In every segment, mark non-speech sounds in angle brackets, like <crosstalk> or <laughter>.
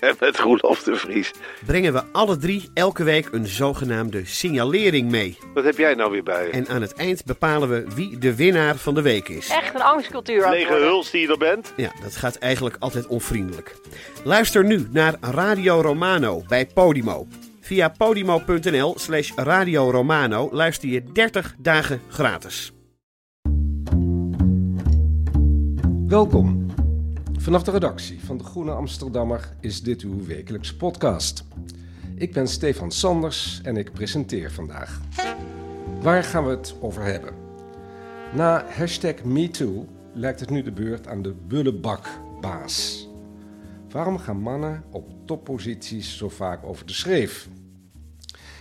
En met Roelof de Vries. brengen we alle drie elke week een zogenaamde signalering mee. Wat heb jij nou weer bij je? En aan het eind bepalen we wie de winnaar van de week is. Echt een angstcultuur aan het Lege worden. huls die je er bent? Ja, dat gaat eigenlijk altijd onvriendelijk. Luister nu naar Radio Romano bij Podimo. Via podimo.nl slash Radio Romano luister je 30 dagen gratis. Welkom. Vanaf de redactie van de Groene Amsterdammer is dit uw wekelijkse podcast. Ik ben Stefan Sanders en ik presenteer vandaag. Waar gaan we het over hebben? Na hashtag MeToo lijkt het nu de beurt aan de bullebakbaas. Waarom gaan mannen op topposities zo vaak over de schreef?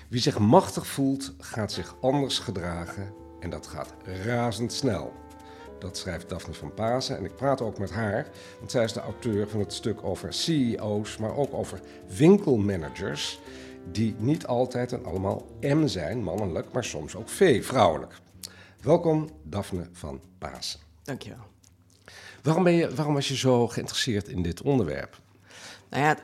Wie zich machtig voelt, gaat zich anders gedragen en dat gaat razendsnel. Dat schrijft Daphne van Pasen en ik praat ook met haar, want zij is de auteur van het stuk over CEO's, maar ook over winkelmanagers, die niet altijd en allemaal M zijn, mannelijk, maar soms ook V, vrouwelijk. Welkom, Daphne van Pasen. Dankjewel. Waarom, ben je, waarom was je zo geïnteresseerd in dit onderwerp? Nou ja,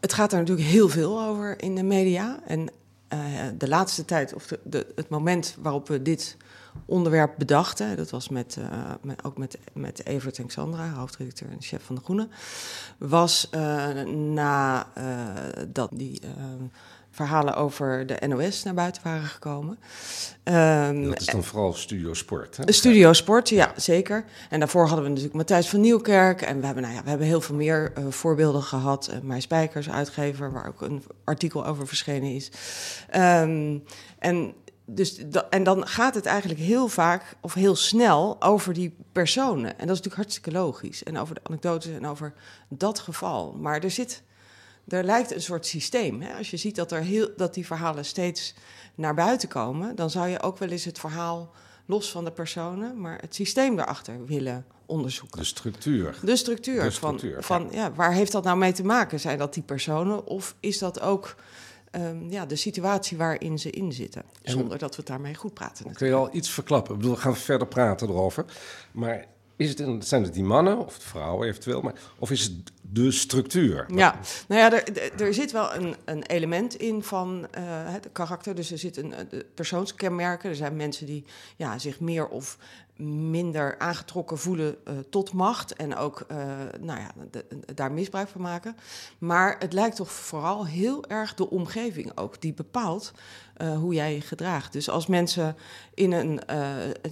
het gaat er natuurlijk heel veel over in de media. En eh, de laatste tijd, of de, de, het moment waarop we dit onderwerp bedachten, dat was met, eh, met, ook met, met Evert en Xandra, hoofdredacteur en chef van De Groene, was uh, na uh, dat die uh, verhalen over de NOS naar buiten waren gekomen. Um, dat is dan vooral Studio Sport, hè? Studio Sport, ja, ja, zeker. En daarvoor hadden we natuurlijk Matthijs van Nieuwkerk. En we hebben, nou ja, we hebben heel veel meer uh, voorbeelden gehad. Uh, Mij Spijkers, uitgever, waar ook een artikel over verschenen is. Um, en, dus, en dan gaat het eigenlijk heel vaak of heel snel over die personen. En dat is natuurlijk hartstikke logisch. En over de anekdotes en over dat geval. Maar er zit er lijkt een soort systeem. Hè? Als je ziet dat, er heel, dat die verhalen steeds naar buiten komen, dan zou je ook wel eens het verhaal los van de personen, maar het systeem daarachter willen onderzoeken. De structuur. De structuur. De structuur van, van ja, waar heeft dat nou mee te maken? Zijn dat die personen of is dat ook um, ja, de situatie waarin ze in zitten? Zonder dat we het daarmee goed praten. Kun je al iets verklappen? Ik bedoel, we gaan verder praten erover. Maar is het, zijn het die mannen of de vrouwen eventueel? Maar, of is het de structuur? Ja, nou ja, er, er zit wel een, een element in van uh, het karakter. Dus er zit een persoonskenmerken. Er zijn mensen die ja, zich meer of minder aangetrokken voelen uh, tot macht en ook uh, nou ja, daar misbruik van maken. Maar het lijkt toch vooral heel erg de omgeving ook die bepaalt hoe jij je gedraagt. Dus als mensen in een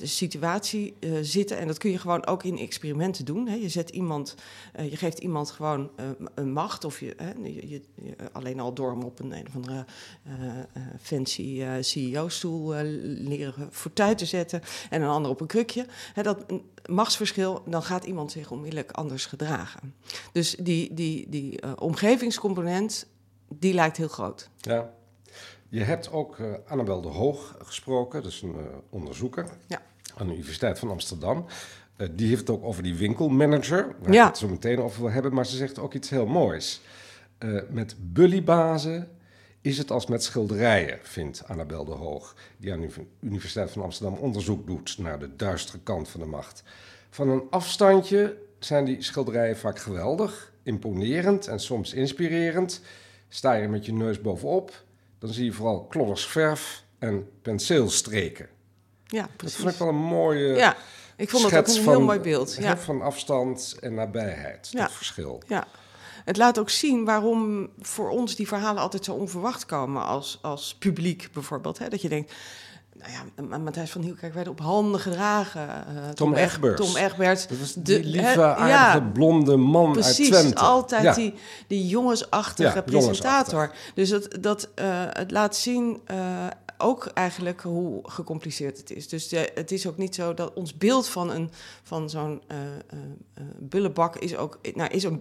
situatie zitten, en dat kun je gewoon ook in experimenten doen. Hè. Je zet iemand, je geeft iemand gewoon een macht, of je, je, je, alleen al door hem op een, een of andere fancy CEO-stoel leren fortuin te zetten en een ander op een krukje. He, dat machtsverschil, dan gaat iemand zich onmiddellijk anders gedragen. Dus die, die, die omgevingscomponent, die lijkt heel groot. Ja. Je hebt ook uh, Annabel de Hoog gesproken, dat is een uh, onderzoeker ja. aan de Universiteit van Amsterdam. Die heeft het ook over die winkelmanager, waar ja. ik het zo meteen over wil hebben. Maar ze zegt ook iets heel moois. met bullybazen is het als met schilderijen, vindt Annabel de Hoog, die aan de Universiteit van Amsterdam onderzoek doet naar de duistere kant van de macht. Van een afstandje zijn die schilderijen vaak geweldig, imponerend en soms inspirerend. Sta je met je neus bovenop, dan zie je vooral klodders verf en penseelstreken. Ja, precies. Dat vond ik wel een mooie ja, ik vond dat ook een van, heel mooi beeld. Ja. Van afstand en nabijheid, ja. dat verschil. Ja, het laat ook zien waarom voor ons die verhalen altijd zo onverwacht komen als, als publiek bijvoorbeeld. Hè? Dat je denkt, nou ja, Matthijs van Nieuwkerk werd op handen gedragen. Uh, Tom, Tom Egberts. Tom Egberts. Dat was die lieve, aardige, ja, blonde man precies, uit Twente. altijd ja. die, die jongensachtige Ja, presentator. jongensachtig. Dus dat, dat, uh, het laat zien uh, ook eigenlijk hoe gecompliceerd het is. Dus de, het is ook niet zo dat ons beeld van, een, van zo'n uh, bullebak is ook, nou is ook,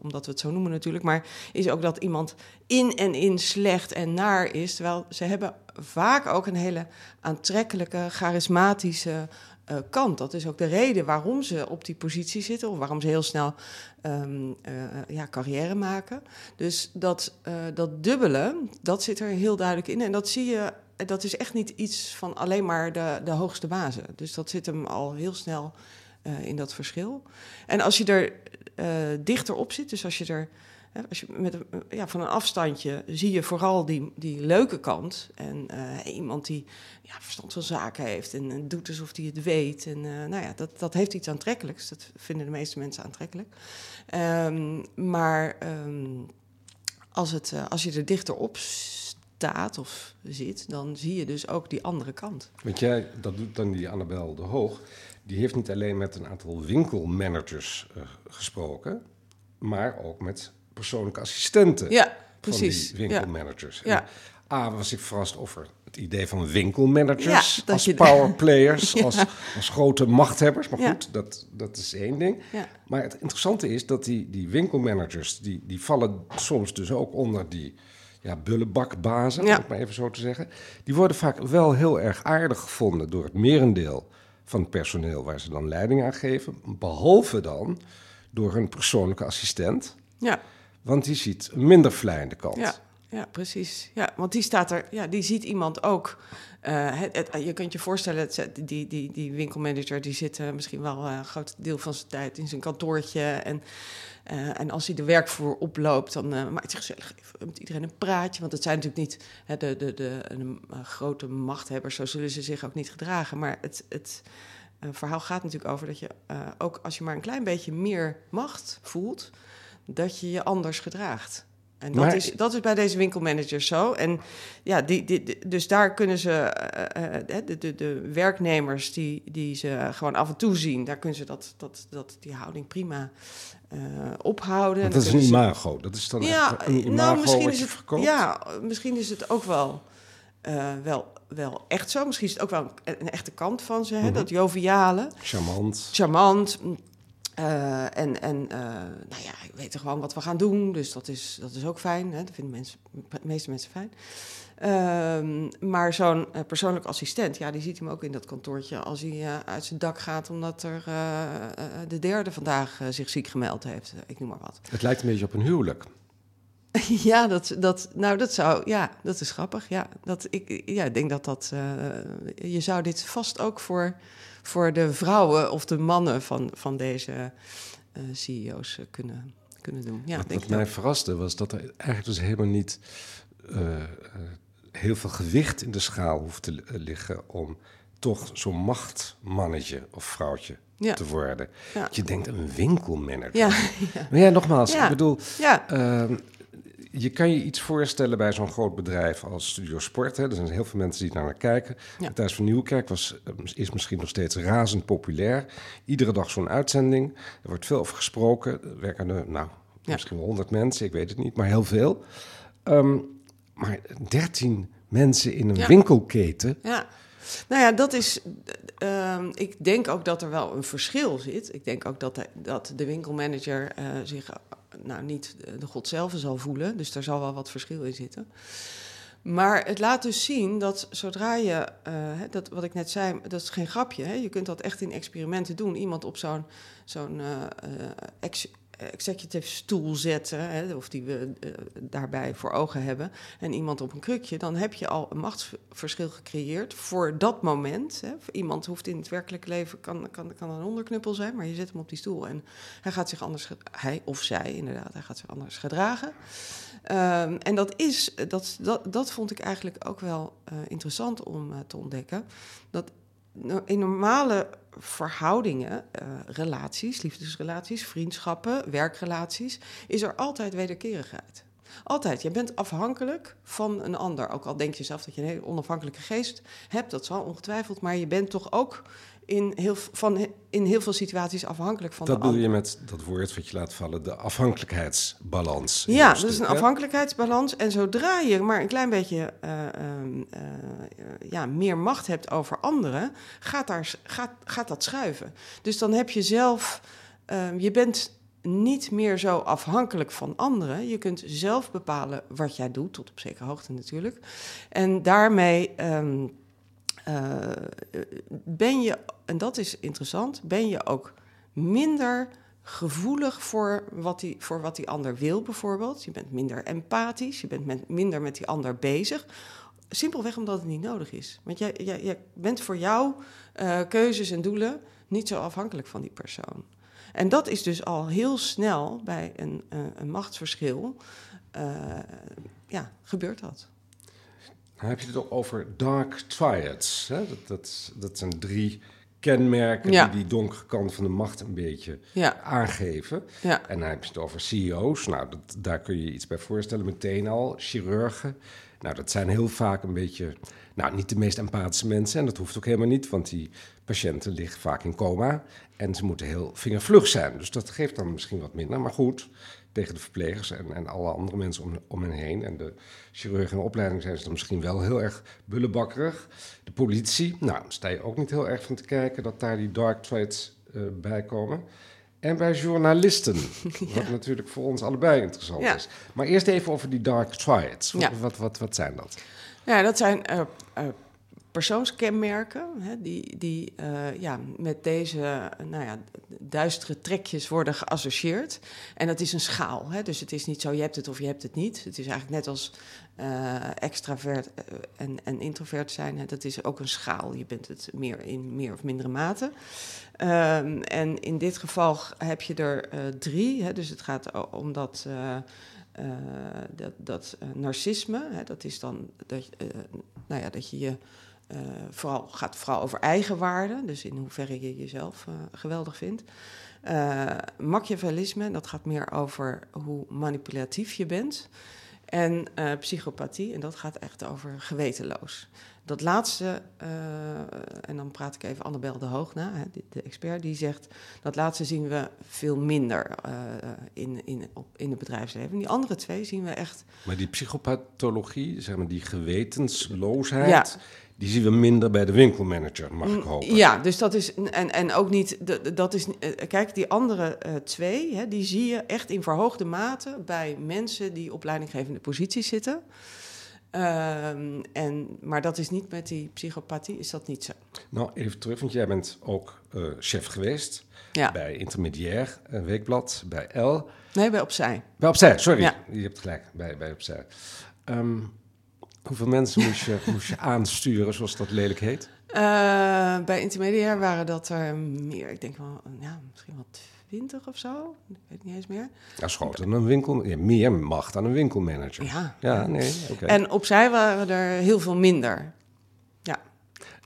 omdat we het zo noemen natuurlijk, maar is ook dat iemand in en in slecht en naar is. Terwijl ze hebben vaak ook een hele aantrekkelijke, charismatische kant. Dat is ook de reden waarom ze op die positie zitten of waarom ze heel snel uh, ja, carrière maken. Dus dat, dat dubbele, dat zit er heel duidelijk in. En dat zie je, dat is echt niet iets van alleen maar de, de hoogste bazen. Dus dat zit hem al heel snel in dat verschil. En als je er dichter op zit, dus als je er als je met ja, van een afstandje zie je vooral die, die leuke kant. En uh, iemand die ja, verstand van zaken heeft en, doet alsof hij het weet. En uh, nou ja, dat, dat heeft iets aantrekkelijks. Dat vinden de meeste mensen aantrekkelijk. Um, maar um, als, het, uh, als je er dichter op staat of zit, dan zie je dus ook die andere kant. Want jij, dat doet dan die Annabel de Hoog, die heeft niet alleen met een aantal winkelmanagers gesproken, maar ook met persoonlijke assistenten ja, precies. van die winkelmanagers. Ja. A, was ik verrast over het idee van winkelmanagers ja, als je... powerplayers, <laughs> ja. als, als grote machthebbers. Maar goed, dat, dat is één ding. Maar het interessante is dat die, die winkelmanagers, die, die vallen soms dus ook onder die ja, bullebakbazen, om het maar even zo te zeggen. Die worden vaak wel heel erg aardig gevonden door het merendeel van het personeel waar ze dan leiding aan geven. Behalve dan door hun persoonlijke assistent. Ja. Want die ziet een minder vlijende kant. Ja, ja, precies. Ja, want die staat er, ja, die ziet iemand ook. Het, je kunt je voorstellen, die, die, die winkelmanager die zit uh, misschien wel een groot deel van zijn tijd in zijn kantoortje. En, en als hij de werkvoer oploopt, dan maakt hij gezellig even met iedereen een praatje. Want het zijn natuurlijk niet de, de, de grote machthebbers, zo zullen ze zich ook niet gedragen. Maar het, het verhaal gaat natuurlijk over dat je ook als je maar een klein beetje meer macht voelt dat je je anders gedraagt. En dat, is, dat is bij deze winkelmanagers zo. En ja, die, die, dus daar kunnen ze, uh, de, de, de werknemers die, die ze gewoon af en toe zien, daar kunnen ze dat, dat, dat, die houding prima uh, ophouden. Want dat is een imago. Dat is dan ja, een imago nou, misschien is het, Ja, misschien is het ook wel, uh, wel, wel echt zo. Misschien is het ook wel een, een echte kant van ze, hè, mm -hmm. dat joviale. Charmant. Charmant. Uh, en en uh, nou ja, we weten gewoon wat we gaan doen, dus dat is, dat is ook fijn. Hè? Dat vinden mensen, de meeste mensen fijn. Uh, maar zo'n uh, persoonlijk assistent, ja, die ziet hem ook in dat kantoortje als hij uit zijn dak gaat, omdat er de derde vandaag zich ziek gemeld heeft. ik noem maar wat. Het lijkt een beetje op een huwelijk. <laughs> ja, dat, dat, nou, dat zou, ja, dat is grappig. Ja, dat, ik, ja, ik denk dat dat, je zou dit vast ook voor voor de vrouwen of de mannen van, van deze uh, CEO's uh, kunnen, kunnen doen. Ja, wat, denk wat mij verraste was dat er eigenlijk dus helemaal niet uh, heel veel gewicht in de schaal hoeft te liggen om toch zo'n machtmannetje of vrouwtje ja. te worden. Ja. Je denkt een winkelmanager. Ja, <laughs> ja. Maar ja, nogmaals, ik bedoel, ja. Ehm, je kan je iets voorstellen bij zo'n groot bedrijf als Studio Sport. Hè. Er zijn heel veel mensen die naar, naar kijken. Ja. Thijs van Nieuwkerk was, eh, is misschien nog steeds razend populair. Iedere dag zo'n uitzending. Er wordt veel over gesproken. Er werken er, nou, misschien wel honderd mensen, ik weet het niet, maar heel veel. Um, maar dertien mensen in een winkelketen. Ja. Nou ja, dat is. Uh, ik denk ook dat er wel een verschil zit. Ik denk ook dat de, dat de winkelmanager uh, zich nou, niet de God zelf zal voelen. Dus daar zal wel wat verschil in zitten. Maar het laat dus zien dat zodra je, uh, dat, wat ik net zei, dat is geen grapje. Hè? Je kunt dat echt in experimenten doen. Iemand op zo'n zo'n executive stoel zetten, hè, of die we uh, daarbij voor ogen hebben, en iemand op een krukje, dan heb je al een machtsverschil gecreëerd voor dat moment. Hè. Iemand hoeft in het werkelijke leven, kan, kan, kan een onderknuppel zijn, maar je zet hem op die stoel en hij gaat zich anders, hij of zij inderdaad, hij gaat zich anders gedragen. Um, en dat is, dat, dat, dat vond ik eigenlijk ook wel uh, interessant om te ontdekken. Dat in normale verhoudingen, uh, relaties, liefdesrelaties, vriendschappen, werkrelaties, is er altijd wederkerigheid. Altijd. Je bent afhankelijk van een ander. Ook al denk je zelf dat je een hele onafhankelijke geest hebt, dat zal ongetwijfeld, maar je bent toch ook in heel, van, in heel veel situaties afhankelijk van dat de ander. Dat bedoel je met dat woord wat je laat vallen, de afhankelijkheidsbalans. Ja, dat is een afhankelijkheidsbalans. En zodra je maar een klein beetje uh, uh, ja, meer macht hebt over anderen, gaat, daar, gaat, gaat dat schuiven. Dus dan heb je zelf, ehm, je bent niet meer zo afhankelijk van anderen. Je kunt zelf bepalen wat jij doet, tot op zekere hoogte natuurlijk. En daarmee... Um, eh, ben je, en dat is interessant, ben je ook minder gevoelig voor wat, die, voor wat die ander wil, bijvoorbeeld. Je bent minder empathisch, je bent minder met die ander bezig. Simpelweg omdat het niet nodig is. Want jij, jij, jij bent voor jouw uh, keuzes en doelen niet zo afhankelijk van die persoon. En dat is dus al heel snel bij een, een machtsverschil. Ja, gebeurt dat. Dan heb je het ook over dark triads. Hè? Dat, dat, dat zijn drie kenmerken die die donkere kant van de macht een beetje ja. aangeven. Ja. En dan heb je het over CEO's. Nou, dat, daar kun je iets bij voorstellen meteen al. Chirurgen. Nou, dat zijn heel vaak een beetje, nou, niet de meest empathische mensen. En dat hoeft ook helemaal niet, want die patiënten liggen vaak in coma. En ze moeten heel vingervlug zijn. Dus dat geeft dan misschien wat minder. Maar goed, tegen de verplegers en, en alle andere mensen om, om hen heen. En de chirurgen in opleiding zijn ze dan misschien wel heel erg bullebakkerig. De politie, nou, daar sta je ook niet heel erg van te kijken dat daar die dark trades uh, bij komen. En bij journalisten, <laughs> wat natuurlijk voor ons allebei interessant is. Maar eerst even over die dark triads. Wat, wat, wat, wat, zijn dat? Ja, dat zijn uh, uh, persoonskenmerken hè, die, die uh, ja, met deze nou ja, duistere trekjes worden geassocieerd. En dat is een schaal. Hè, dus het is niet zo je hebt het of je hebt het niet. Het is eigenlijk net als uh, extravert en, en introvert zijn. Hè, dat is ook een schaal. Je bent het meer in meer of mindere mate. Um, en in dit geval heb je er uh, drie. Hè, dus het gaat om dat... dat, dat narcisme, hè, dat is dan dat, nou ja, dat je je uh, vooral, gaat vooral over eigenwaarde, dus in hoeverre je jezelf uh, geweldig vindt. Uh, Machiavellisme, dat gaat meer over hoe manipulatief je bent. En psychopathie, en dat gaat echt over gewetenloos. Dat laatste, en dan praat ik even Annabel de Hoogna, hè, de, de, expert, die zegt... dat laatste zien we veel minder in, in, op, in het bedrijfsleven. Die andere twee zien we echt... Maar die psychopathologie, zeg maar die gewetensloosheid... Ja die zien we minder bij de winkelmanager, mag ik mm, hopen. Ja, dus dat is. En, en ook niet. Dat is, eh, kijk, die andere uh, twee, hè, die zie je echt in verhoogde mate bij mensen die op leidinggevende posities zitten. Um, en, maar dat is niet met die psychopathie, is dat niet zo. Nou, even terug, want jij bent ook uh, chef geweest ja. bij Intermediair Weekblad, bij L. Nee, bij Opzij. Bij Opzij, sorry. Ja. Je hebt gelijk, bij, bij Opzij. Um, Hoeveel mensen moest je, <laughs> moest je aansturen, zoals dat lelijk heet? Uh, bij Intermediair waren dat er meer. Ik denk wel, ja, misschien wel twintig of zo. Ik weet niet eens meer. Ja, schoot dan een winkel, ja, meer macht dan een winkelmanager. Ja, ja nee. Okay. En opzij waren er heel veel minder. Ja.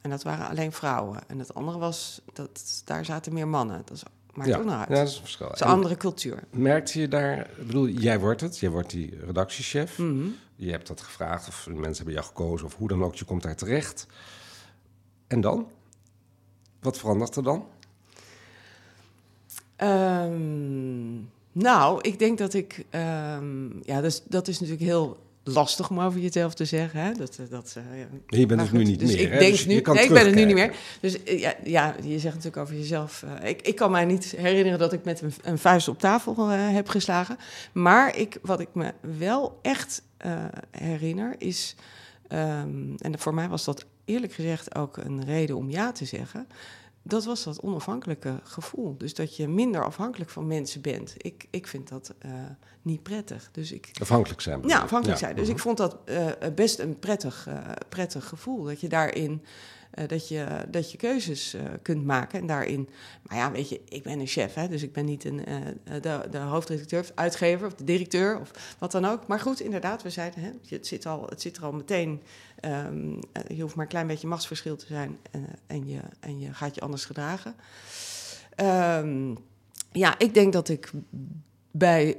En dat waren alleen vrouwen. En het andere was, dat, daar zaten meer mannen. Dat is maakt ja, ook nog uit. Ja, dat is een verschil. Het is een andere cultuur. Merkte je daar, ik bedoel, jij wordt het, jij wordt die redactiechef. Mhm. Je hebt dat gevraagd, of mensen hebben jou gekozen, of hoe dan ook, je komt daar terecht. En dan? Wat verandert er dan? Um, nou, ik denk dat ik. Um, ja, is, dat is natuurlijk heel lastig om over jezelf te zeggen. Hè? Dat, dat, uh, ja. Je bent het nu niet dus meer. Ik denk dus nu, nee, ik ben het nu niet meer. Dus uh, ja, ja, je zegt natuurlijk over jezelf. Uh, ik, ik kan mij niet herinneren dat ik met een, een vuist op tafel heb geslagen. Maar ik, wat ik me wel echt herinner is. Um, en voor mij was dat eerlijk gezegd ook een reden om ja te zeggen dat was dat onafhankelijke gevoel. Dus dat je minder afhankelijk van mensen bent. Ik, ik vind dat uh, niet prettig. Dus ik, afhankelijk zijn. Ja, afhankelijk zijn. Dus ik vond dat uh, best een prettig, uh, prettig gevoel. Dat je daarin dat, je, dat je keuzes kunt maken. En daarin, maar ja, weet je, ik ben een chef, hè, dus ik ben niet een, de, de hoofdredacteur of uitgever of de directeur of wat dan ook. Maar goed, inderdaad, we zeiden, hè, het, zit al, het zit er al meteen Um, je hoeft maar een klein beetje machtsverschil te zijn en, en, je, en je gaat je anders gedragen. Um, ja, ik denk dat ik bij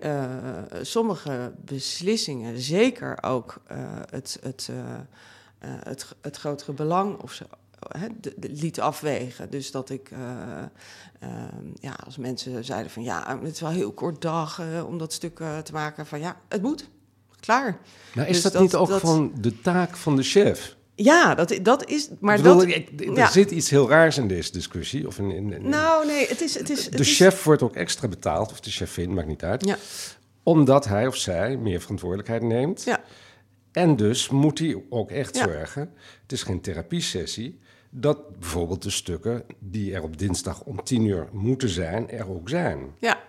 sommige beslissingen, zeker ook het, het, het, het grotere belang of zo, de, de, liet afwegen. Dus dat ik, ja, als mensen zeiden van ja, het is wel heel kort dag om dat stuk te maken, van ja, het moet klaar. Maar is dus dat, niet ook dat... gewoon de taak van de chef? Ja, dat, dat is. Maar bedoel, dat, ik, er zit iets heel raars in deze discussie. Of in, in, in nou, nee, het is. Het is de chef wordt ook extra betaald, of de chefin, maakt niet uit. Ja. Omdat hij of zij meer verantwoordelijkheid neemt. Ja. En dus moet hij ook echt zorgen. Het is geen therapiesessie. Dat bijvoorbeeld de stukken die er op dinsdag om tien uur moeten zijn, er ook zijn. Ja.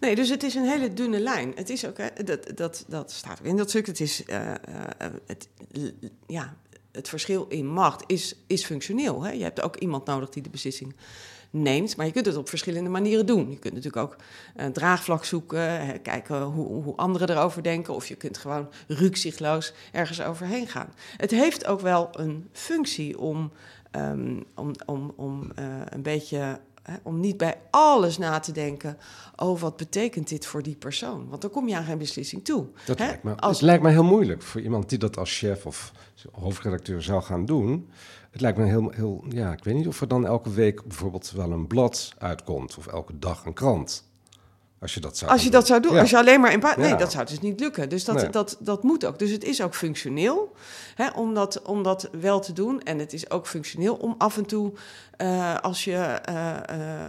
Nee, dus het is een hele dunne lijn. Het is ook, hè, dat, dat, dat staat ook in dat stuk. Het is, uh, het, ja, het verschil in macht is, is functioneel. Hè? Je hebt ook iemand nodig die de beslissing neemt. Maar je kunt het op verschillende manieren doen. Je kunt natuurlijk ook een draagvlak zoeken, kijken hoe, hoe anderen erover denken. Of je kunt gewoon rukzichtloos ergens overheen gaan. Het heeft ook wel een functie om, um, om, om, om uh, een beetje om niet bij alles na te denken. Oh, wat betekent dit voor die persoon? Want dan kom je aan geen beslissing toe. Dat lijkt me, als... Het lijkt me heel moeilijk voor iemand die dat als chef of hoofdredacteur zou gaan doen. Het lijkt me heel, heel, ja, ik weet niet of er dan elke week bijvoorbeeld wel een blad uitkomt of elke dag een krant. Als je dat zou Als je dat zou doen, als je alleen maar in Nee, dat zou dus niet lukken. Dus dat, dat, dat moet ook. Dus het is ook functioneel hè, om, dat, om dat wel te doen. En het is ook functioneel om af en toe, uh, als je uh, uh,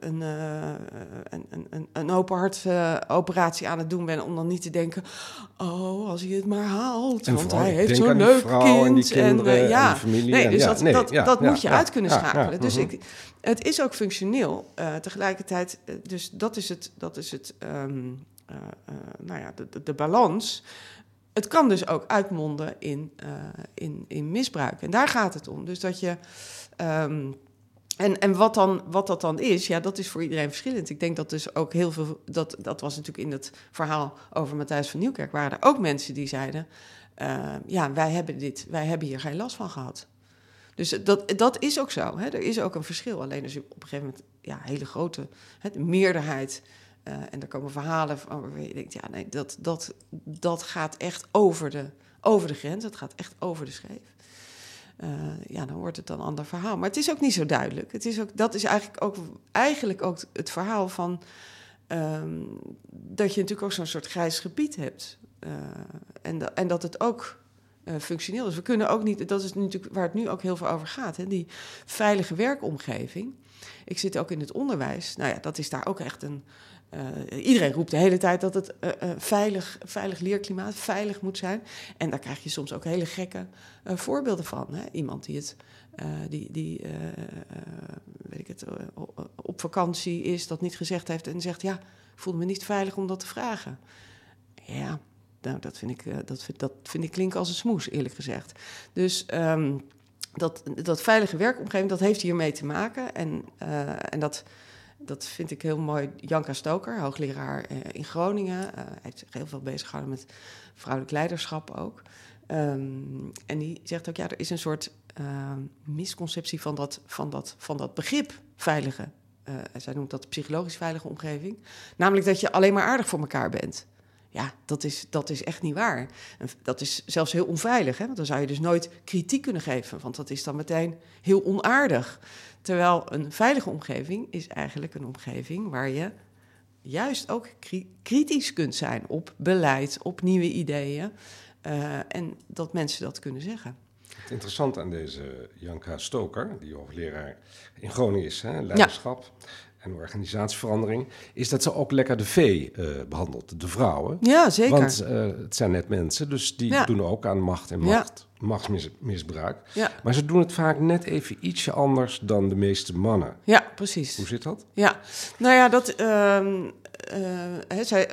een, een, een, een open hart operatie aan het doen bent, om dan niet te denken: oh, als hij het maar haalt. want hij heeft zo'n leuk kind. En, en, ja, en familie. Nee, dus dat, nee, dat, dat moet je uit kunnen schakelen. Dus mhm. ik, het is ook functioneel. tegelijkertijd, dus dat is het dat is het, um, uh, nou ja, de, de, de, balans. Het kan dus ook uitmonden in, uh, in, in misbruik. En daar gaat het om. Dus dat je. Um, en, en wat, dan, wat dat dan is, ja, dat is voor iedereen verschillend. Ik denk dat dus ook heel veel. Dat, dat was natuurlijk in het verhaal over Matthijs van Nieuwkerk. waren er ook mensen die zeiden. Uh, ja, wij hebben, dit, wij hebben hier geen last van gehad. Dus dat, dat is ook zo. Hè? Er is ook een verschil. Alleen als je op een gegeven moment ja, hele grote hè, de meerderheid uh, en er komen verhalen van waar je denkt, ja, nee, dat, dat, dat gaat echt over de, over de grens. Het gaat echt over de scheef. Uh, ja, dan wordt het een ander verhaal. Maar het is ook niet zo duidelijk. Het is ook, dat is eigenlijk ook, eigenlijk ook het verhaal van um, dat je natuurlijk ook zo'n soort grijs gebied hebt. Uh, en, en dat het ook uh, functioneel is. We kunnen ook niet, dat is natuurlijk waar het nu ook heel veel over gaat, hè, die veilige werkomgeving. Ik zit ook in het onderwijs. Nou ja, dat is daar ook echt een, uh, iedereen roept de hele tijd dat het uh, veilig, veilig leerklimaat veilig moet zijn. En daar krijg je soms ook hele gekke voorbeelden van. Hè? Iemand die, het, die, die weet ik het, op vakantie is, dat niet gezegd heeft en zegt: Ja, voelde me niet veilig om dat te vragen. Ja, nou, dat vind ik, dat vind, dat vind ik klinken als een smoes, eerlijk gezegd. Dus. Um, dat, dat veilige werkomgeving, dat heeft hiermee te maken. En, en dat, dat vind ik heel mooi. Janka Stoker, hoogleraar uh, in Groningen. Uh, hij heeft zich heel veel bezig gehouden met vrouwelijk leiderschap ook. Um, en die zegt ook, ja, er is een soort uh, misconceptie van dat, van, dat, van dat begrip veilige. Uh, zij noemt dat psychologisch veilige omgeving. Namelijk dat je alleen maar aardig voor elkaar bent. Ja, dat is, dat is echt niet waar. En dat is zelfs heel onveilig, hè? want dan zou je dus nooit kritiek kunnen geven, want dat is dan meteen heel onaardig. Terwijl een veilige omgeving is eigenlijk een omgeving waar je juist ook kritisch kunt zijn op beleid, op nieuwe ideeën. Uh, en dat mensen dat kunnen zeggen. Het interessante aan deze Janka Stoker, die hoogleraar in Groningen is, hè, leiderschap. En organisatieverandering, is dat ze ook lekker de vee uh, behandelt, de vrouwen. Ja, zeker. Want uh, het zijn net mensen, dus die ja. doen ook aan macht en macht, ja. machtsmisbruik. Ja. Maar ze doen het vaak net even ietsje anders dan de meeste mannen. Ja, precies. Hoe zit dat? Ja, nou ja, dat, uh, zij,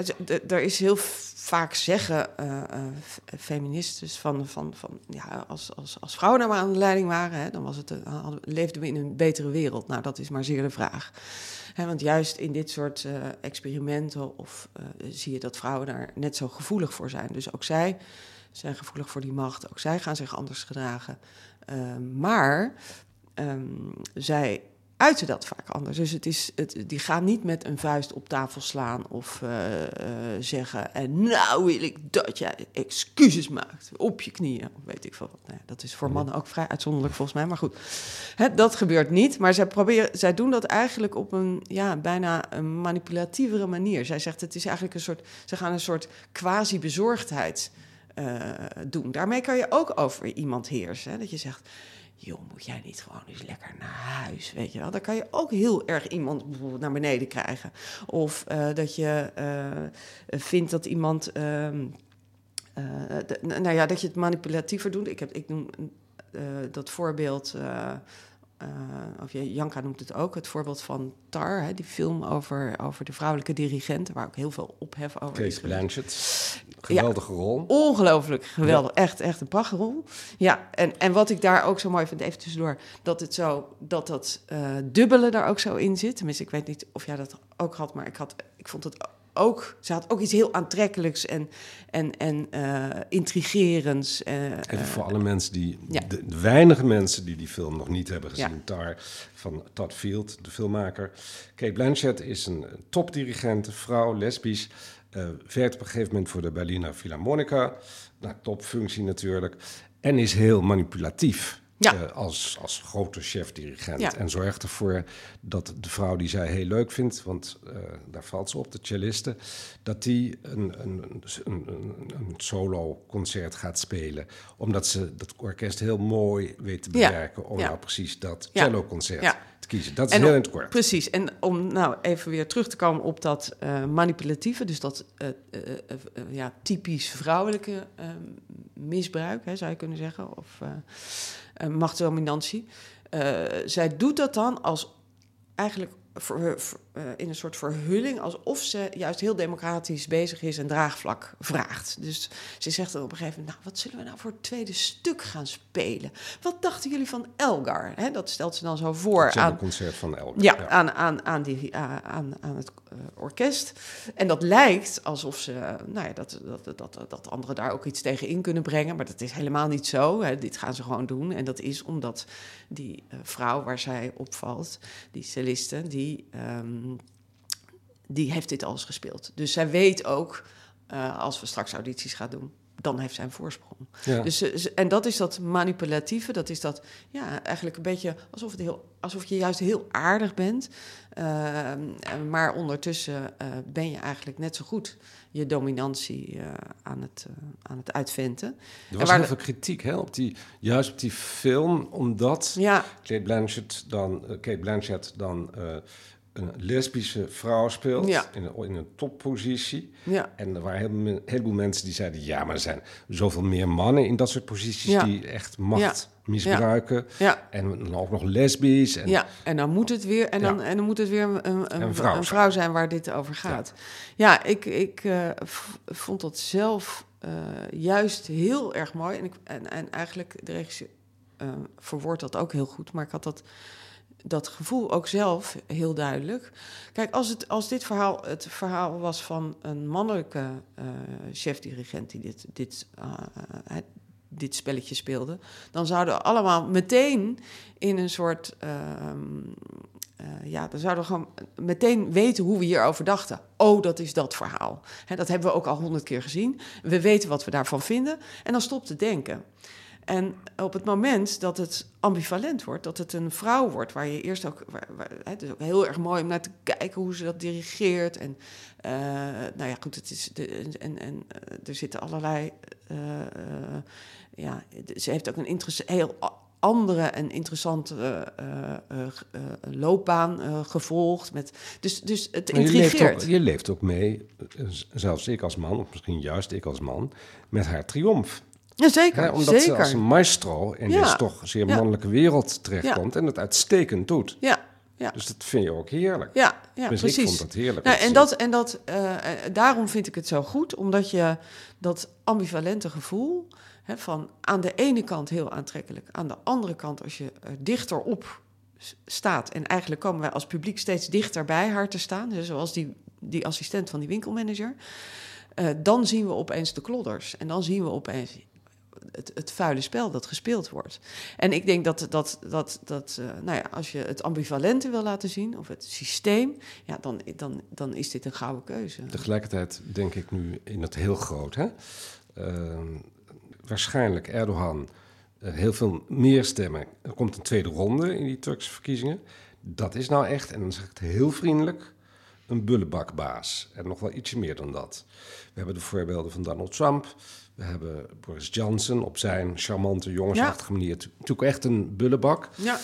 er is heel vaak zeggen feministen van, van, van ja, als, als, als vrouwen nou maar aan de leiding waren, hè, dan was het, hadden, leefden we in een betere wereld. Nou, dat is maar zeer de vraag want juist in dit soort uh, experimenten of, uh, zie je dat vrouwen daar net zo gevoelig voor zijn. Dus ook zij zijn gevoelig voor die macht, ook zij gaan zich anders gedragen. Uh, maar um, zij uiten dat vaak anders. Dus het is, het, die gaan niet met een vuist op tafel slaan of uh, uh, zeggen... en nou wil ik dat jij excuses maakt op je knieën. Weet ik veel wat. Nou dat is voor mannen ook vrij uitzonderlijk volgens mij, maar goed. Hè, dat gebeurt niet, maar zij, proberen, zij doen dat eigenlijk op een ja, bijna een manipulatievere manier. Zij zegt het is eigenlijk een soort... ze gaan een soort quasi-bezorgdheid uh, doen. Daarmee kan je ook over iemand heersen. Hè? Dat je zegt joh, moet jij niet gewoon eens lekker naar huis, weet je wel? Dan kan je ook heel erg iemand bijvoorbeeld naar beneden krijgen. Of uh, dat je uh, vindt dat iemand, uh, nou ja, dat je het manipulatiever doet. Ik, heb, ik noem dat voorbeeld. Uh, of Janka noemt het ook, het voorbeeld van Tar, hè, die film over, over de vrouwelijke dirigenten, waar ook heel veel ophef over is. Blanchett, geweldige rol. Ongelooflijk, geweldig, echt, echt een prachtrol. Ja, en, en wat ik daar ook zo mooi vind, even tussendoor, dat het zo, dat dat dubbele daar ook zo in zit. Tenminste, ik weet niet of jij dat ook had, maar ik, had, ik vond het ook, ze had ook iets heel aantrekkelijks en, en, en uh, intrigerends. Uh, Even voor alle mensen die, de, weinige mensen die die film nog niet hebben gezien, ja. Tar van Todd Field, de filmmaker. Kate Blanchett is een topdirigent, vrouw, lesbisch. Uh, werkt op een gegeven moment voor de Berliner Philharmonica. Nou, topfunctie natuurlijk. En is heel manipulatief. Ja. Uh, als, als grote chef-dirigent. En zorgt ervoor dat de vrouw die zij heel leuk vindt, want uh, daar valt ze op, de celliste, dat die een, een, een, een solo-concert gaat spelen. Omdat ze dat orkest heel mooi weet te bewerken om nou precies dat cello-concert te kiezen. Dat is heel in het kort. Precies. En om nou even weer terug te komen op dat uh, manipulatieve, dus dat ja, typisch vrouwelijke misbruik, hè, zou je kunnen zeggen. Of uh, machtsdominantie. Uh, zij doet dat dan als eigenlijk voor, uh, in een soort verhulling, alsof ze juist heel democratisch bezig is en draagvlak vraagt. Dus ze zegt dan op een gegeven moment: Nou, wat zullen we nou voor het tweede stuk gaan spelen? Wat dachten jullie van Elgar? He, dat stelt ze dan zo voor. Het aan, concert van Elgar. Ja, ja. Aan, aan, aan, die, aan, aan het uh, orkest. En dat lijkt alsof ze, nou ja, dat, dat, dat, dat anderen daar ook iets tegen in kunnen brengen. Maar dat is helemaal niet zo. Dit gaan ze gewoon doen. En dat is omdat die uh, vrouw waar zij opvalt, die celliste, die. Um, die heeft dit alles gespeeld. Dus zij weet ook, uh, als we straks audities gaan doen, dan heeft zij een voorsprong. Ja. Dus, en dat is dat manipulatieve, dat is dat, ja, eigenlijk een beetje alsof, het heel, alsof je juist heel aardig bent. Uh, maar ondertussen uh, ben je eigenlijk net zo goed je dominantie aan, het, aan het uitventen. Er was heel veel kritiek hè, op die, juist op die film, omdat ja. Kate Blanchett dan, Kate Blanchett dan een lesbische vrouw speelt in, een, in, een, toppositie. Ja. En er waren een heleboel mensen die zeiden... ja, maar er zijn zoveel meer mannen in dat soort posities... die echt macht misbruiken. En dan ook nog lesbisch. En, ja, en dan moet het weer, en dan, en dan moet het weer een, een, een, vrouw, zijn waar dit over gaat. Ja, ik, ik uh, vond dat zelf uh, juist heel erg mooi. En, ik, en, en eigenlijk, de regisseur uh, verwoordt dat ook heel goed... maar ik had dat dat gevoel ook zelf heel duidelijk. Kijk, als, het, als dit verhaal het verhaal was van een mannelijke uh, chef-dirigent die dit, dit, uh, dit spelletje speelde, dan zouden we allemaal meteen in een soort. ja, dan zouden we gewoon meteen weten hoe we hierover dachten. Oh, dat is dat verhaal. dat hebben we ook al honderd keer gezien. We weten wat we daarvan vinden. En dan stopt het denken. En op het moment dat het ambivalent wordt, dat het een vrouw wordt, waar je eerst ook. Waar, waar, het is ook heel erg mooi om naar te kijken hoe ze dat dirigeert. En uh, nou ja, goed, het is. De, en en uh, er zitten allerlei. Uh, ja, ze heeft ook een heel andere en interessante loopbaan gevolgd. Met, dus, dus het intrigeert. Je leeft, ook, je leeft ook mee, zelfs ik als man, of misschien juist ik als man, met haar triomf. Ja, zeker. omdat zeker. ze als een maestro in ja. deze toch zeer mannelijke wereld terechtkomt en het uitstekend doet. Ja. Ja. Dus dat vind je ook heerlijk. Ja, ja dus precies. ik vond dat heerlijk. Nou, en dat, en dat, uh, daarom vind ik het zo goed, omdat je dat ambivalente gevoel hè, van aan de ene kant heel aantrekkelijk, aan de andere kant als je er dichter op staat en eigenlijk komen wij als publiek steeds dichter bij haar te staan, dus zoals die, die assistent van die winkelmanager, uh, dan zien we opeens de klodders en dan zien we opeens het, het vuile spel dat gespeeld wordt. En ik denk dat, dat, dat, dat uh, nou ja, als je het ambivalente wil laten zien, of het systeem, ja, dan, dan, dan is dit een gouden keuze. Tegelijkertijd denk ik nu in het heel groot. Hè? Uh, waarschijnlijk Erdogan uh, heel veel meer stemmen. Er komt een tweede ronde in die Turkse verkiezingen. Dat is nou echt, en dan zeg ik het heel vriendelijk, een bullebakbaas. En nog wel ietsje meer dan dat. We hebben de voorbeelden van Donald Trump. We hebben Boris Johnson op zijn charmante, jongensachtige manier. Natuurlijk echt een bullebak. Ja.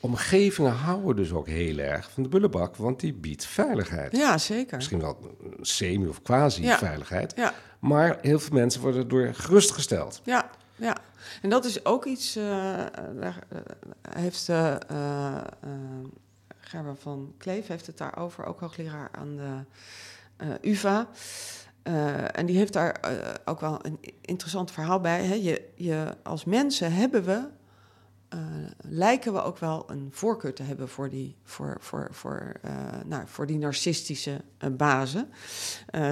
Omgevingen houden dus ook heel erg van de bullebak, want die biedt veiligheid. Ja, zeker. Misschien wel semi- of quasi-veiligheid. Ja. Maar heel veel mensen worden door gerustgesteld. Ja, Ja, en dat is ook iets, uh, daar heeft uh, Gerber van Kleef heeft het daarover, ook hoogleraar aan de UvA. En die heeft daar ook wel een interessant verhaal bij. Hè? Je, je, als mensen hebben we uh, lijken we ook wel een voorkeur te hebben voor die, voor, voor, voor, nou, voor die narcistische bazen.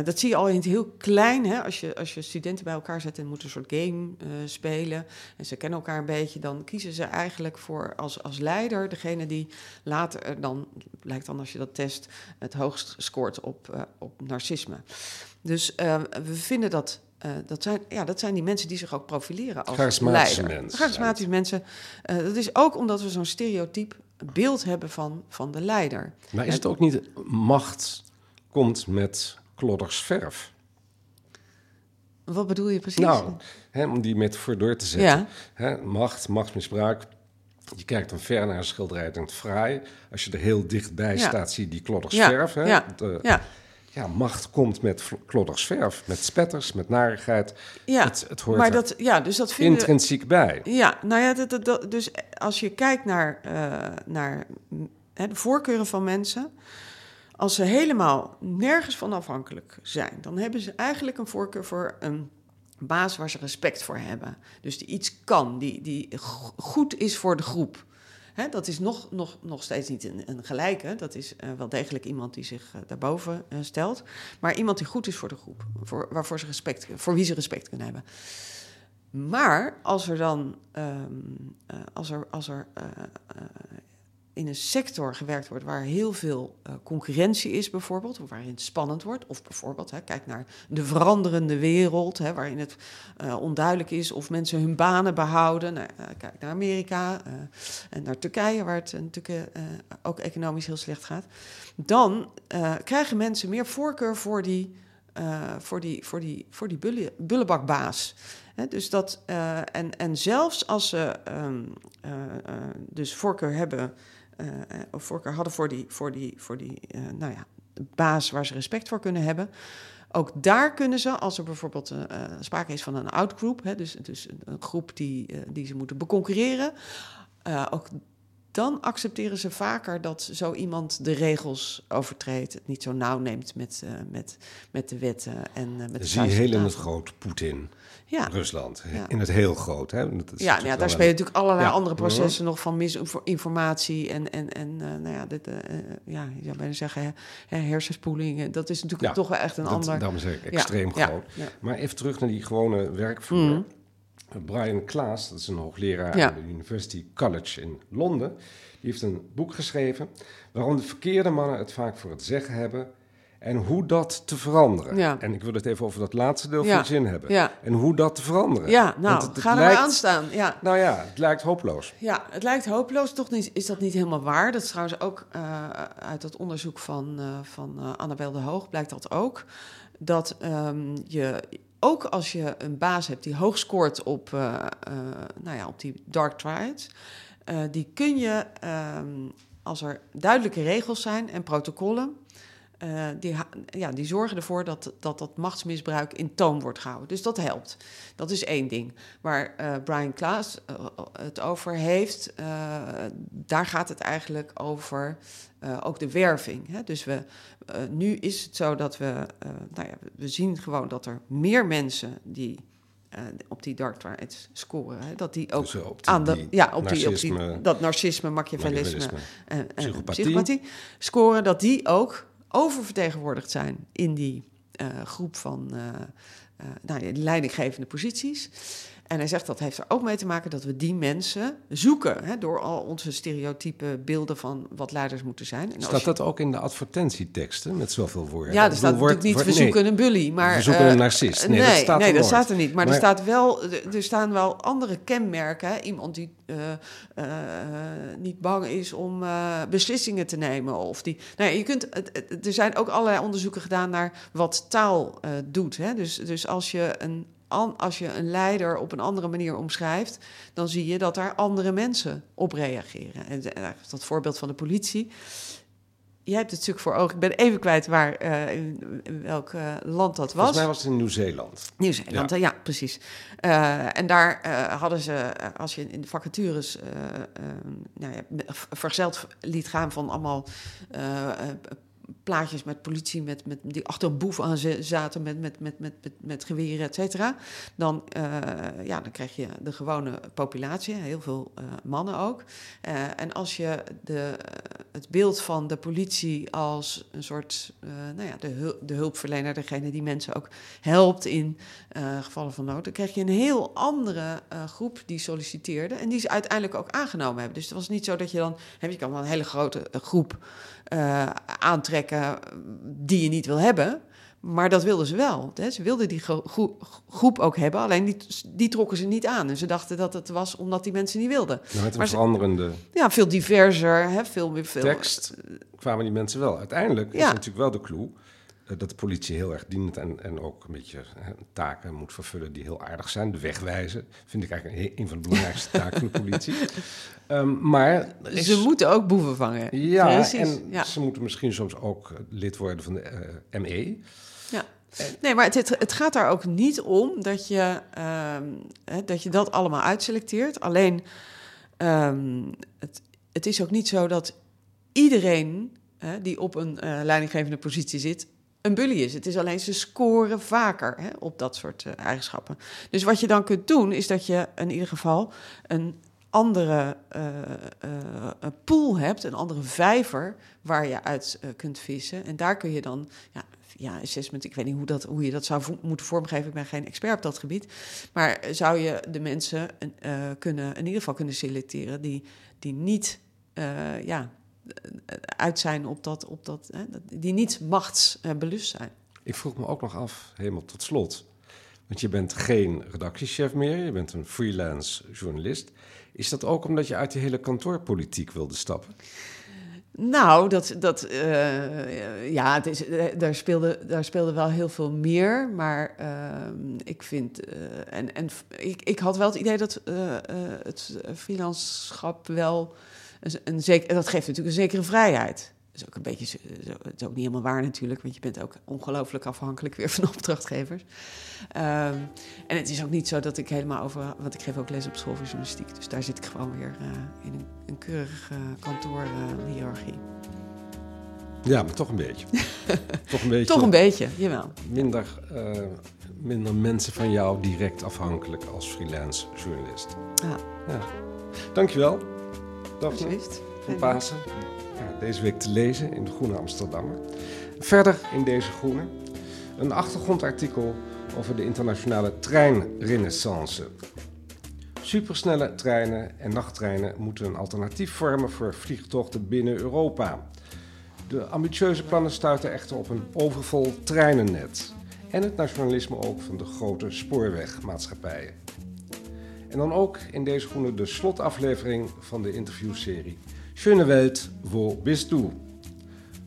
dat zie je al in het heel klein. Hè? Als, je, als je studenten bij elkaar zet en moeten een soort game spelen en ze kennen elkaar een beetje, dan kiezen ze eigenlijk voor als, als leider degene die later dan, blijkt dan als je dat test, het hoogst scoort op, op narcisme. Dus we vinden dat uh, dat, zijn, ja, dat zijn die mensen die zich ook profileren als Charismatische leider. mensen. Charismatische mensen. Uh, dat is ook omdat we zo'n stereotyp beeld hebben van, van de leider. Maar is het ook niet macht komt met klodders verf? Wat bedoel je precies? Nou, hè, om die metafoor door te zetten. Ja. Hè, macht, machtsmisbruik. Je kijkt dan ver naar een schilderij en denkt fraai. Als je er heel dichtbij ja. staat, zie je die klodders ja. verf. Hè? Ja. De, ja macht komt met klodders verf, met spetters, met narigheid. Ja, het, het hoort maar dat, ja, dus dat vinden intrinsiek bij. Ja, nou ja, dat, dat, dus als je kijkt naar, uh, naar hè, de voorkeuren van mensen, als ze helemaal nergens van afhankelijk zijn, dan hebben ze eigenlijk een voorkeur voor een baas waar ze respect voor hebben. Dus die iets kan, die, die goed is voor de groep. Hè, dat is nog, nog, nog steeds niet een, een gelijke. Dat is uh, wel degelijk iemand die zich uh, daarboven uh, stelt. Maar iemand die goed is voor de groep. Voor, waarvoor ze respect, voor wie ze respect kunnen hebben. Maar als er dan um, als er, als er in een sector gewerkt wordt waar heel veel uh, concurrentie is, bijvoorbeeld, of waarin het spannend wordt, of bijvoorbeeld, hè, kijk naar de veranderende wereld, hè, waarin het uh, onduidelijk is of mensen hun banen behouden. Nou, uh, kijk naar Amerika en naar Turkije, waar het natuurlijk ook economisch heel slecht gaat. Dan krijgen mensen meer voorkeur voor die, voor die, voor die, voor die bulle, bullebakbaas. Dus dat, en, en zelfs als ze um, dus voorkeur hebben uh, of voorkeur hadden voor die, voor die, voor die uh, nou ja, baas waar ze respect voor kunnen hebben. Ook daar kunnen ze, als er bijvoorbeeld uh, sprake is van een outgroup, hè, dus, dus een groep die, die ze moeten beconcurreren, ook dan accepteren ze vaker dat zo iemand de regels overtreedt, het niet zo nauw neemt met, met, met de wetten en met de Zie heel in het groot Poetin, ja. Rusland, Ja. in het heel groot. Hè? Dat is Ja, natuurlijk ja, daar spelen een- natuurlijk allerlei Ja. andere processen Mhm. nog van misinformatie en, en, en eh, nou ja, dit, eh, eh, ja, je zou bijna zeggen hè, hersenspoeling. Dat is natuurlijk toch wel echt een dat, ander... Daarom zeg ik Ja, extreem groot. Maar even terug naar die gewone werkvloer. Mhm. Brian Klaas, dat is een hoogleraar Ja. aan de University College in Londen. Die heeft een boek geschreven waarom de verkeerde mannen het vaak voor het zeggen hebben en hoe dat te veranderen. Ja. En ik wil het even over dat laatste deel Ja. van de zin hebben. Ja. En hoe dat te veranderen. Ja, Want nou, het- het ga er maar aan staan. Ja. Nou ja, het lijkt hopeloos. Ja, het lijkt hopeloos. Toch niet, is dat niet helemaal waar. Dat is trouwens ook eh, uit dat onderzoek van, eh van eh, Annabel de Hoog blijkt dat ook. Dat ehm, je, ook als je een baas hebt die hoog scoort op, nou ja, op die dark triads... die kun je, ehm, als er duidelijke regels zijn en protocollen... eh, die, ja, die zorgen ervoor dat, dat dat machtsmisbruik in toom wordt gehouden. Dus dat helpt. Dat is één ding. Waar eh, Brian Klaas eh, het over heeft, daar gaat het eigenlijk over ook de werving. Hè? Dus we, nu is het zo dat we, nou ja, we zien gewoon dat er meer mensen die op die dark triads scoren, hè? dat die ook Dus die- aan de, ja, op die, op die, dat narcisme, machiavellisme, machiavellisme, en, en psychopathie. psychopathie scoren, dat die ook oververtegenwoordigd zijn in die eh, groep van eh, eh, nou leidinggevende posities. En hij zegt dat heeft er ook mee te maken dat we die mensen zoeken hè, door al onze stereotype beelden van wat leiders moeten zijn. En Staat je- dat ook in de advertentieteksten met zoveel woorden? ja, er staat wordt- natuurlijk niet, we nee. zoeken een bully, maar... We zoeken eh, een narcist. Nee, nee, dat staat nee, er dat staat er niet. Maar, er, staat wel, er er staan wel andere kenmerken. hè. Iemand die eh, eh, niet bang is om eh, beslissingen te nemen. Of die, nou ja, je kunt, er zijn ook allerlei onderzoeken gedaan naar wat taal eh, doet. Hè. Dus, dus als je een als je een leider op een andere manier omschrijft, dan zie je dat daar andere mensen op reageren. En eh, dat voorbeeld van de politie. jij hebt het stuk voor ogen. Ik ben even kwijt waar, eh, in, in welk uh, land dat was. Volgens mij was het in Nieuw-Zeeland. Nieuw-Zeeland, ja. ja. precies. Uh, en daar hadden ze, als je in de vacatures nou ja, verzeld liet gaan van allemaal plaatjes met politie met, met, die achter een boef aan zaten met, met, met, met, met, met geweren, et cetera. Dan, uh, ja, dan krijg je de gewone populatie, heel veel uh, mannen ook. Uh, en als je de, het beeld van de politie als een soort, nou ja, de, de hulpverlener, degene die mensen ook helpt in gevallen van nood, dan krijg je een heel andere groep die solliciteerde en die ze uiteindelijk ook aangenomen hebben. Dus het was niet zo dat je dan, heb je kan wel een hele grote groep uh, aantrekken die je niet wil hebben. Maar dat wilden ze wel. Hè. Ze wilden die groep ook hebben, alleen die, die, trokken ze niet aan. En ze dachten dat het was omdat die mensen niet wilden. Nou, met een veranderende... ja, veel diverser, hè, veel meer... Veel, tekst kwamen die mensen wel. Uiteindelijk is natuurlijk wel de clue eh, dat de politie heel erg dient en, en ook een beetje hè, taken moet vervullen die heel aardig zijn. De wegwijzen vind ik eigenlijk een, van de belangrijkste <laughs> taken van de politie. Um, maar ze moeten ook boeven vangen. Ja, Precies. en ze moeten misschien soms ook lid worden van de uh, ME. Ja. Nee, maar het, het, gaat daar ook niet om dat je, um, dat, je dat allemaal uitselecteert. Alleen, um, het, het is ook niet zo dat iedereen die op een uh, leidinggevende positie zit, een bully is. Het is alleen ze scoren vaker hè, op dat soort uh, eigenschappen. Dus wat je dan kunt doen, is dat je in ieder geval een andere uh, pool hebt, een andere vijver waar je uit kunt vissen. En daar kun je dan, ja, assessment, ik weet niet hoe, dat, hoe je dat zou moeten vormgeven, ik ben geen expert op dat gebied. Maar zou je de mensen kunnen, in ieder geval kunnen selecteren die, die niet, ja, uit zijn op dat, op dat hè, die niet machtsbelust zijn. Ik vroeg me ook nog af, helemaal tot slot. Want je bent geen redactiechef meer, je bent een freelance journalist. Is dat ook omdat je uit die hele kantoorpolitiek wilde stappen? Nou, dat, dat, uh, ja, het is, eh, daar, speelde, daar speelde wel heel veel meer. Maar uh, ik vind. Uh, en en ik, ik had wel het idee dat het freelanceschap wel een zeker, dat geeft natuurlijk een zekere vrijheid. Dat is ook een beetje, het is ook niet helemaal waar natuurlijk, want je bent ook ongelooflijk afhankelijk weer van <laughs> opdrachtgevers. Um, en het is ook niet zo dat ik helemaal over, want ik geef ook les op school voor journalistiek, dus daar zit ik gewoon weer uh, in een, een keurige kantoorhiërarchie. Uh, ja, maar toch een beetje. <laughs> toch een beetje. toch een beetje, jawel. Minder, uh, minder mensen van jou direct afhankelijk als freelance journalist. Ja. ja. Dankjewel. Daphne van Pasen. Ja, deze week te lezen in de Groene Amsterdammer. Verder in deze Groene een achtergrondartikel over de internationale treinrenaissance. Supersnelle treinen en nachttreinen moeten een alternatief vormen voor vliegtochten binnen Europa. De ambitieuze plannen stuiten echter op een overvol treinennet en het nationalisme ook van de grote spoorwegmaatschappijen. En dan ook in deze groene de slotaflevering van de interviewserie Schöne Welt, wo bist du?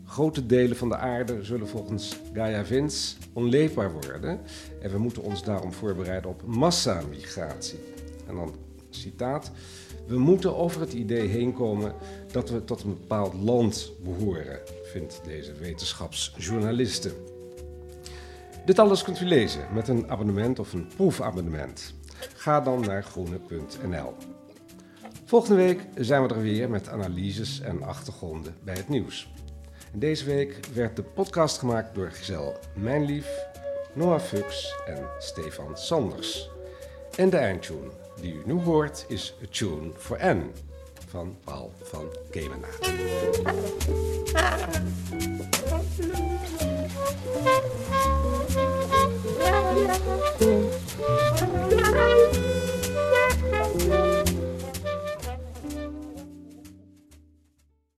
Grote delen van de aarde zullen volgens Gaia Vins onleefbaar worden en we moeten ons daarom voorbereiden op massamigratie. En dan citaat: We moeten over het idee heen komen dat we tot een bepaald land behoren, vindt deze wetenschapsjournaliste. Dit alles kunt u lezen met een abonnement of een proefabonnement. Ga dan naar groene.nl. Volgende week zijn we er weer met analyses en achtergronden bij het nieuws. deze week werd de podcast gemaakt door Giselle Mijnlief, Noah Fuchs en Stefan Sanders. En de eindtune die u nu hoort is Tune for N van Paul van Kemenaar.